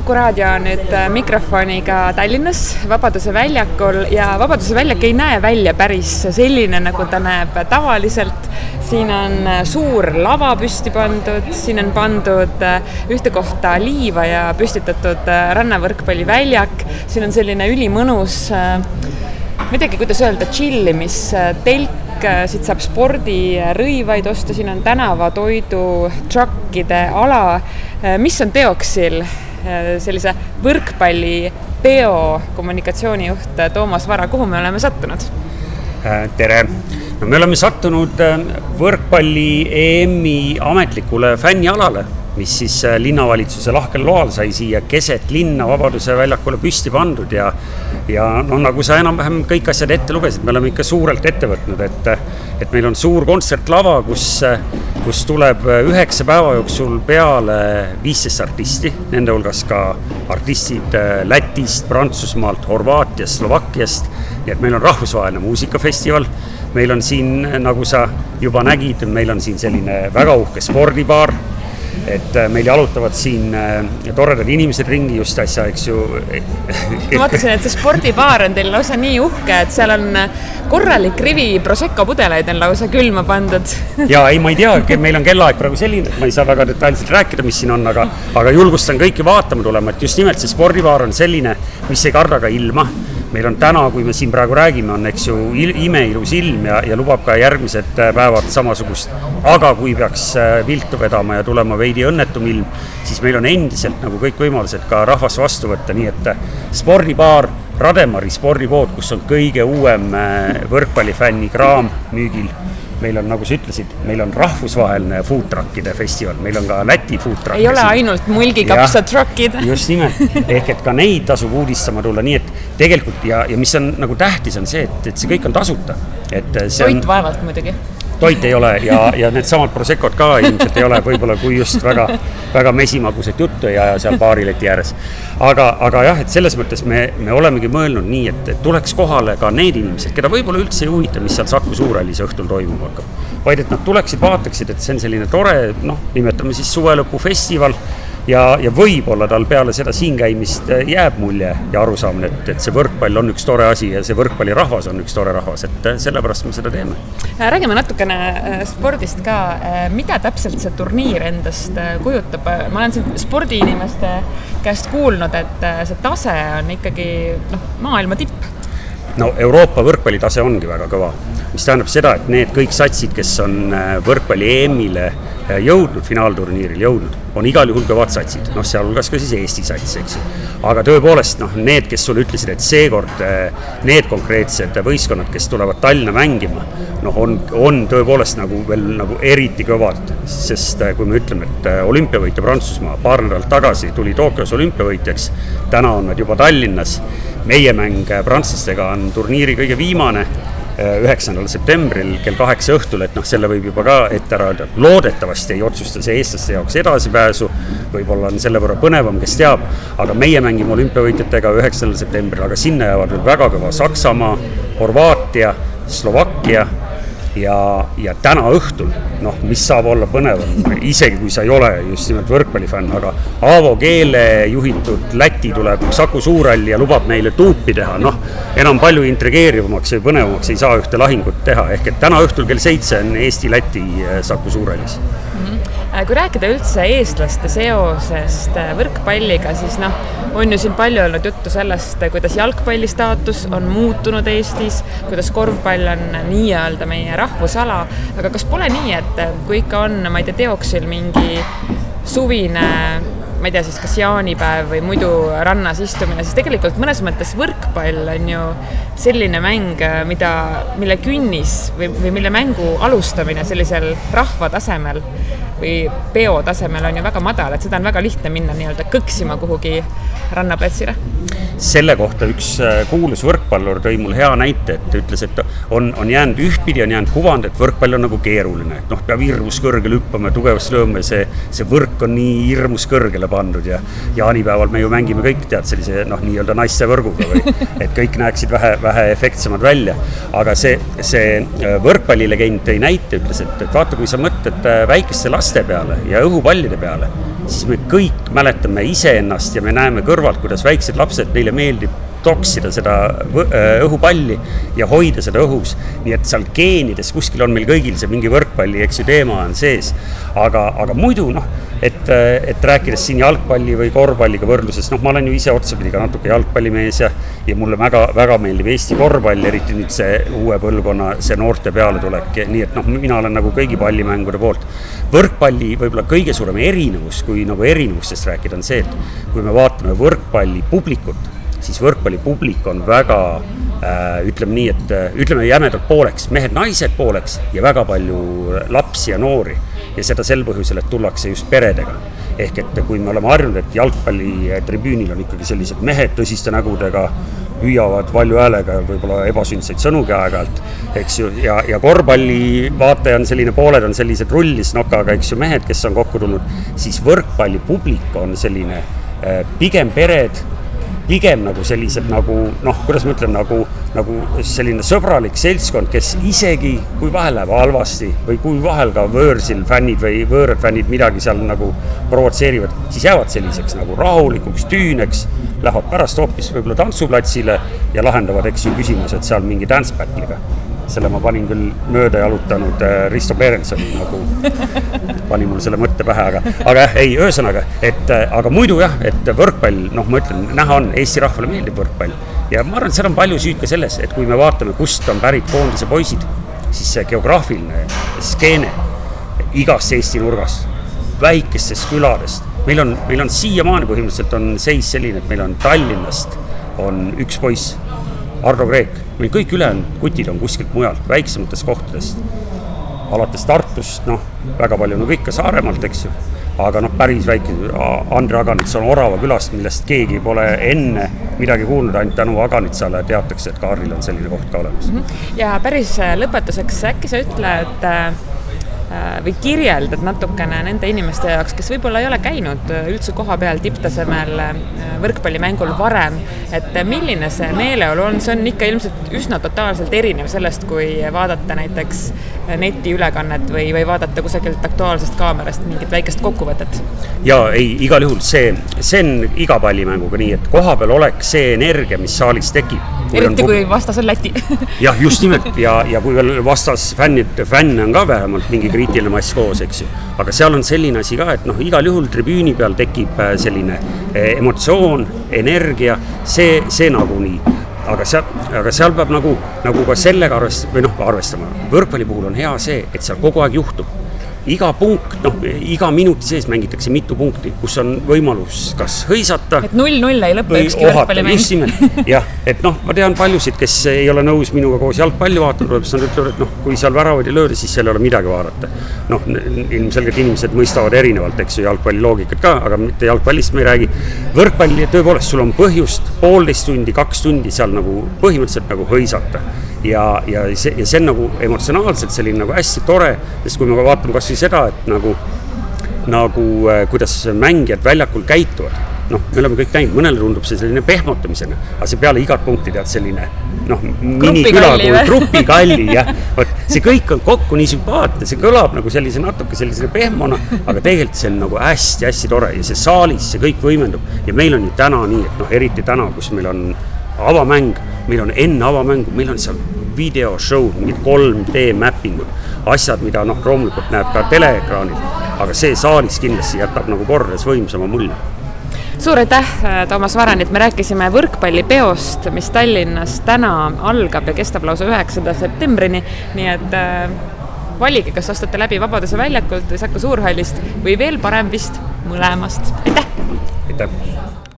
Kuku raadio on nüüd äh, mikrofoniga Tallinnas Vabaduse väljakul ja Vabaduse väljak ei näe välja päris selline, nagu ta näeb tavaliselt. siin on äh, suur lava püsti pandud, siin on pandud äh, ühte kohta liiva ja püstitatud rannavõrkpalliväljak, siin on selline ülimõnus, ma ei teagi, kuidas öelda, tšillimistelk siit saab spordirõivaid osta, siin on tänavatoidu truckide ala. mis on teoksil sellise võrkpallipeo kommunikatsioonijuht Toomas Vara, kuhu me oleme sattunud? tere, no me oleme sattunud võrkpalli EM-i ametlikule fännialale mis siis äh, linnavalitsuse lahkel loal sai siia keset linna Vabaduse väljakule püsti pandud ja ja noh, nagu sa enam-vähem kõik asjad ette lugesid, me oleme ikka suurelt ette võtnud, et et meil on suur kontsertlava, kus, kus tuleb üheksa päeva jooksul peale viisteist artisti, nende hulgas ka artistid Lätist, Prantsusmaalt, Horvaatiast, Slovakkiast, nii et meil on rahvusvaheline muusikafestival. Meil on siin, nagu sa juba nägid, meil on siin selline väga uhke spordibaar et äh, meil jalutavad siin äh, toredad inimesed ringi just äsja, eks ju. ma vaatasin, et see spordibaar on teil lausa nii uhke, et seal on äh, korralik rivi Prosecco pudeleid on lausa külma pandud. ja ei, ma ei tea, meil on kellaaeg praegu selline, et ma ei saa väga detailselt rääkida, mis siin on, aga, aga julgustan kõiki vaatama tulema, et just nimelt see spordibaar on selline, mis ei karda ka ilma meil on täna, kui me siin praegu räägime, on eks ju imeilus ilm ja, ja lubab ka järgmised äh, päevad samasugust. aga kui peaks äh, viltu vedama ja tulema veidi õnnetum ilm, siis meil on endiselt nagu kõik võimalused ka rahvast vastu võtta, nii et äh, spordibaar Rademari spordipood, kus on kõige uuem võrkpallifänni kraam müügil meil on, nagu sa ütlesid, meil on rahvusvaheline food truck'ide festival, meil on ka Läti food truck'e. ei ole ainult mulgikapsad truck'id. just nimelt, ehk et ka neid tasub uudistama tulla, nii et tegelikult ja, ja mis on nagu tähtis, on see, et, et see kõik on tasuta. et see on. toit vaevalt muidugi toit ei ole ja, ja needsamad Proseccod ka ilmselt ei ole võib-olla, kui just väga, väga mesimagusat juttu ei aja seal baarileti ääres. aga, aga jah, et selles mõttes me, me olemegi mõelnud nii, et, et tuleks kohale ka need inimesed, keda võib-olla üldse ei huvita, mis seal Saku Suurhallis õhtul toimuma hakkab. vaid et nad tuleksid, vaataksid, et see on selline tore, noh, nimetame siis suvelõpufestival ja, ja võib-olla tal peale seda siin käimist äh, jääb mulje ja arusaamine, et, et see võrkpall on üks tore asi ja see võrkpallirahvas on üks tore rahvas, et äh, sellepärast me seda teeme. Äh, räägime natukene spordist ka, mida täpselt see turniir endast kujutab, ma olen siin spordiinimeste käest kuulnud, et see tase on ikkagi noh, maailma tipp. No Euroopa võrkpallitase ongi väga kõva, mis tähendab seda, et need kõik satsid, kes on võrkpalli EM-ile jõudnud, finaalturniiril jõudnud, on igal juhul kõvad satsid, noh, sealhulgas ka siis Eesti sats, eks ju. aga tõepoolest, noh, need, kes sulle ütlesid, et seekord eh, need konkreetsed võistkonnad, kes tulevad Tallinna mängima, noh, on, on tõepoolest nagu veel nagu eriti kõvad, sest kui me ütleme, et olümpiavõitja Prantsusmaa paar nädalat tagasi tuli Tokyos olümpiavõitjaks, täna on nad juba Tallinnas, meie mäng prantslastega on turniiri kõige viimane üheksandal septembril kell kaheksa õhtul, et noh, selle võib juba ka ette ära öelda, loodetavasti ei otsusta see eestlaste jaoks edasipääsu, võib-olla on selle võrra põnevam, kes teab, aga meie mängime olümpiavõitjatega üheksandal septembril, aga sinna jäävad veel väga kõva Saksamaa, Horvaatia, Slovakkia ja, ja täna õhtul, noh, mis saab olla põnevam, isegi kui sa ei ole just nimelt võrkpallifänn, aga Aavo Keele juhitud Läti tuleb Saku Suurhalli ja lubab meile tuupi teha, noh, enam palju intrigeerivamaks või põnevamaks ei saa ühte lahingut teha, ehk et täna õhtul kell seitse on Eesti-Läti eh, Saku Suurhallis kui rääkida üldse eestlaste seosest äh, võrkpalliga, siis noh, on ju siin palju olnud juttu sellest, kuidas jalgpalli staatus on muutunud Eestis, kuidas korvpall on nii-öelda meie rahvusala, aga kas pole nii, et äh, kui ikka on, ma ei tea, teoksil mingi suvine ma ei tea, siis kas jaanipäev või muidu rannas istumine, siis tegelikult mõnes mõttes võrkpall on ju selline mäng, mida, mille künnis või, või mille mängu alustamine sellisel rahva tasemel või peo tasemel on ju väga madal, et seda on väga lihtne minna nii-öelda kõksima kuhugi rannaplatsile. selle kohta üks äh, kuulus võrkpallur tõi mul hea näite, et ütles, et on, on jäänud ühtpidi, on jäänud kuvand, et võrkpall on nagu keeruline, et noh, peab hirmus kõrgele hüppama ja tugevasti lööma ja see, see võrk on nii hirmus kõrgele pandud ja jaanipäeval me ju mängime kõik, tead, sellise noh, nii-öelda naiste võrguga või et kõik näeksid vähe, vähe efektsemad välja. aga see, see äh, võrkpallilegend tõi näite, ütles, et, et vaata, kui sa mõtled äh, väikeste laste laste peale ja õhupallide peale, siis me kõik mäletame iseennast ja me näeme kõrvalt, kuidas väiksed lapsed, neile meeldib toksida seda äh, õhupalli ja hoida seda õhus. nii et seal geenides kuskil on meil kõigil see mingi võrkpalli, eks ju, teema on sees. aga, aga muidu noh, et, et rääkides siin jalgpalli või korvpalliga võrdluses, noh, ma olen ju ise otsapidi ka natuke jalgpallimees ja ja mulle väga, väga meeldib Eesti korvpall, eriti nüüd see uue põlvkonna, see noorte pealetulek, nii et noh, mina olen nagu kõigi pallimängude poolt. võrkpalli võib-olla kõige suurem erinevus, kui nagu erinevustest rääkida, on see, et kui me vaatame võrkpalli publikut siis võrkpallipublik on väga äh, ütleme nii, et äh, ütleme jämedalt pooleks, mehed-naised pooleks ja väga palju lapsi ja noori. ja seda sel põhjusel, et tullakse just peredega. ehk et kui me oleme harjunud, et jalgpallitribüünil on ikkagi sellised mehed tõsiste nägudega, hüüavad valju häälega võib-olla ebasündsaid sõnugi aeg-ajalt, eks ju, ja, ja korvpalli vaataja on selline, pooled on sellised rullisnokaga, eks ju, mehed, kes on kokku tulnud, siis võrkpallipublik on selline äh, pigem pered pigem nagu sellised nagu noh, kuidas ma ütlen, nagu, nagu selline sõbralik seltskond, kes isegi kui vahel läheb halvasti või kui vahel ka võõrsil fännid või võõrad fännid midagi seal nagu provotseerivad, siis jäävad selliseks nagu rahulikuks tüüneks, lähevad pärast hoopis võib-olla tantsuplatsile ja lahendavad, eks ju, küsimused seal mingi dance battle'iga selle ma panin küll mööda jalutanud äh, Risto Peerensoni nagu, pani mul selle mõtte pähe, aga, aga jah, ei, ühesõnaga, et äh, aga muidu jah, et võrkpall, noh, ma ütlen, näha on, Eesti rahvale meeldib võrkpall. ja ma arvan, et seal on palju süüd ka selles, et kui me vaatame, kust on pärit koondise poisid, siis see geograafiline skeene igast Eesti nurgast, väikestest küladest, meil on, meil on siiamaani põhimõtteliselt on seis selline, et meil on Tallinnast on üks poiss Ardo Kreek, meil kõik ülejäänud kutid on kuskilt mujalt, väiksematest kohtadest. alates Tartust, noh, väga palju on no, kõik ka Saaremaalt, eks ju, aga noh, päris väike, Andre Aganits on Orava külast, millest keegi pole enne midagi kuulnud, ainult tänu Aganitsale teatakse, et Kaarlil on selline koht ka olemas. Mhm. ja päris lõpetuseks, äkki sa ütled äh, Äh, või kirjeldad natukene nende inimeste jaoks, kes võib-olla ei ole käinud äh, üldse kohapeal tipptasemel äh, võrkpallimängul varem, et milline see meeleolu on, see on ikka ilmselt üsna totaalselt erinev sellest, kui vaadata näiteks netiülekannet või, või vaadata kusagilt Aktuaalsest kaamerast mingit väikest kokkuvõtet? jaa, ei, igal juhul see, see on iga pallimänguga nii, et kohapeal oleks see energia, mis saalis tekib. Eriti kui vastas on Läti. Jah, just nimelt. Ja, ja kui veel vastas fännid, fänne on ka vähemalt mingi kriitiline mass koos, eks ju. aga seal on selline asi ka, et noh, igal juhul tribüüni peal tekib äh, selline äh, emotsioon, energia, see, see nagunii aga seal, aga seal peab nagu, nagu ka sellega arvest- või noh, arvestama. võrkpalli puhul on hea see, et seal kogu aeg juhtub iga punkt, noh, iga minuti sees mängitakse mitu punkti, kus on võimalus kas hõisata. et null-null ei lõpe ükski võrkpallimäng. just nimelt, jah, et noh, ma tean paljusid, kes ei ole nõus minuga koos jalgpalli vaatama, siis nad ütlevad, et noh, kui seal väravaid ei lööda, siis seal ei ole midagi vaadata. noh, ilmselgelt inimesed mõistavad erinevalt, eks ju, jalgpalli loogikat ka, aga mitte jalgpallist me ei räägi. võrkpalli, tõepoolest, sul on põhjust poolteist tundi, kaks tundi seal nagu põhimõtteliselt nagu hõisata ja, ja see, ja see on nagu emotsionaalselt selline nagu hästi tore, sest kui me vaatame kasvõi seda, et nagu, nagu äh, kuidas mängijad väljakul käituvad, noh, me oleme kõik näinud, mõnele tundub see selline pehmutamisena, aga see peale igat punkti tead selline noh, miniküla kui grupikalli jah, vot see kõik on kokku nii sümpaatne, see kõlab nagu sellise natuke sellise pehmona, aga tegelikult see on nagu hästi-hästi tore ja see saalis, see kõik võimendub. Ja meil on ju täna nii, et noh, eriti täna, kus meil on avamäng, meil on enne avamängu, meil on seal videoshow'd, mingid 3D mappingud, asjad, mida noh, loomulikult näeb ka teleekraanil, aga see saalis kindlasti jätab nagu kordades võimsama mulje suur aitäh, Toomas Varanit, me rääkisime võrkpallipeost, mis Tallinnas täna algab ja kestab lausa üheksanda septembrini, nii et äh, valige, kas ostate läbi Vabaduse väljakult või Saku Suurhallist või veel parem vist mõlemast, aitäh! aitäh!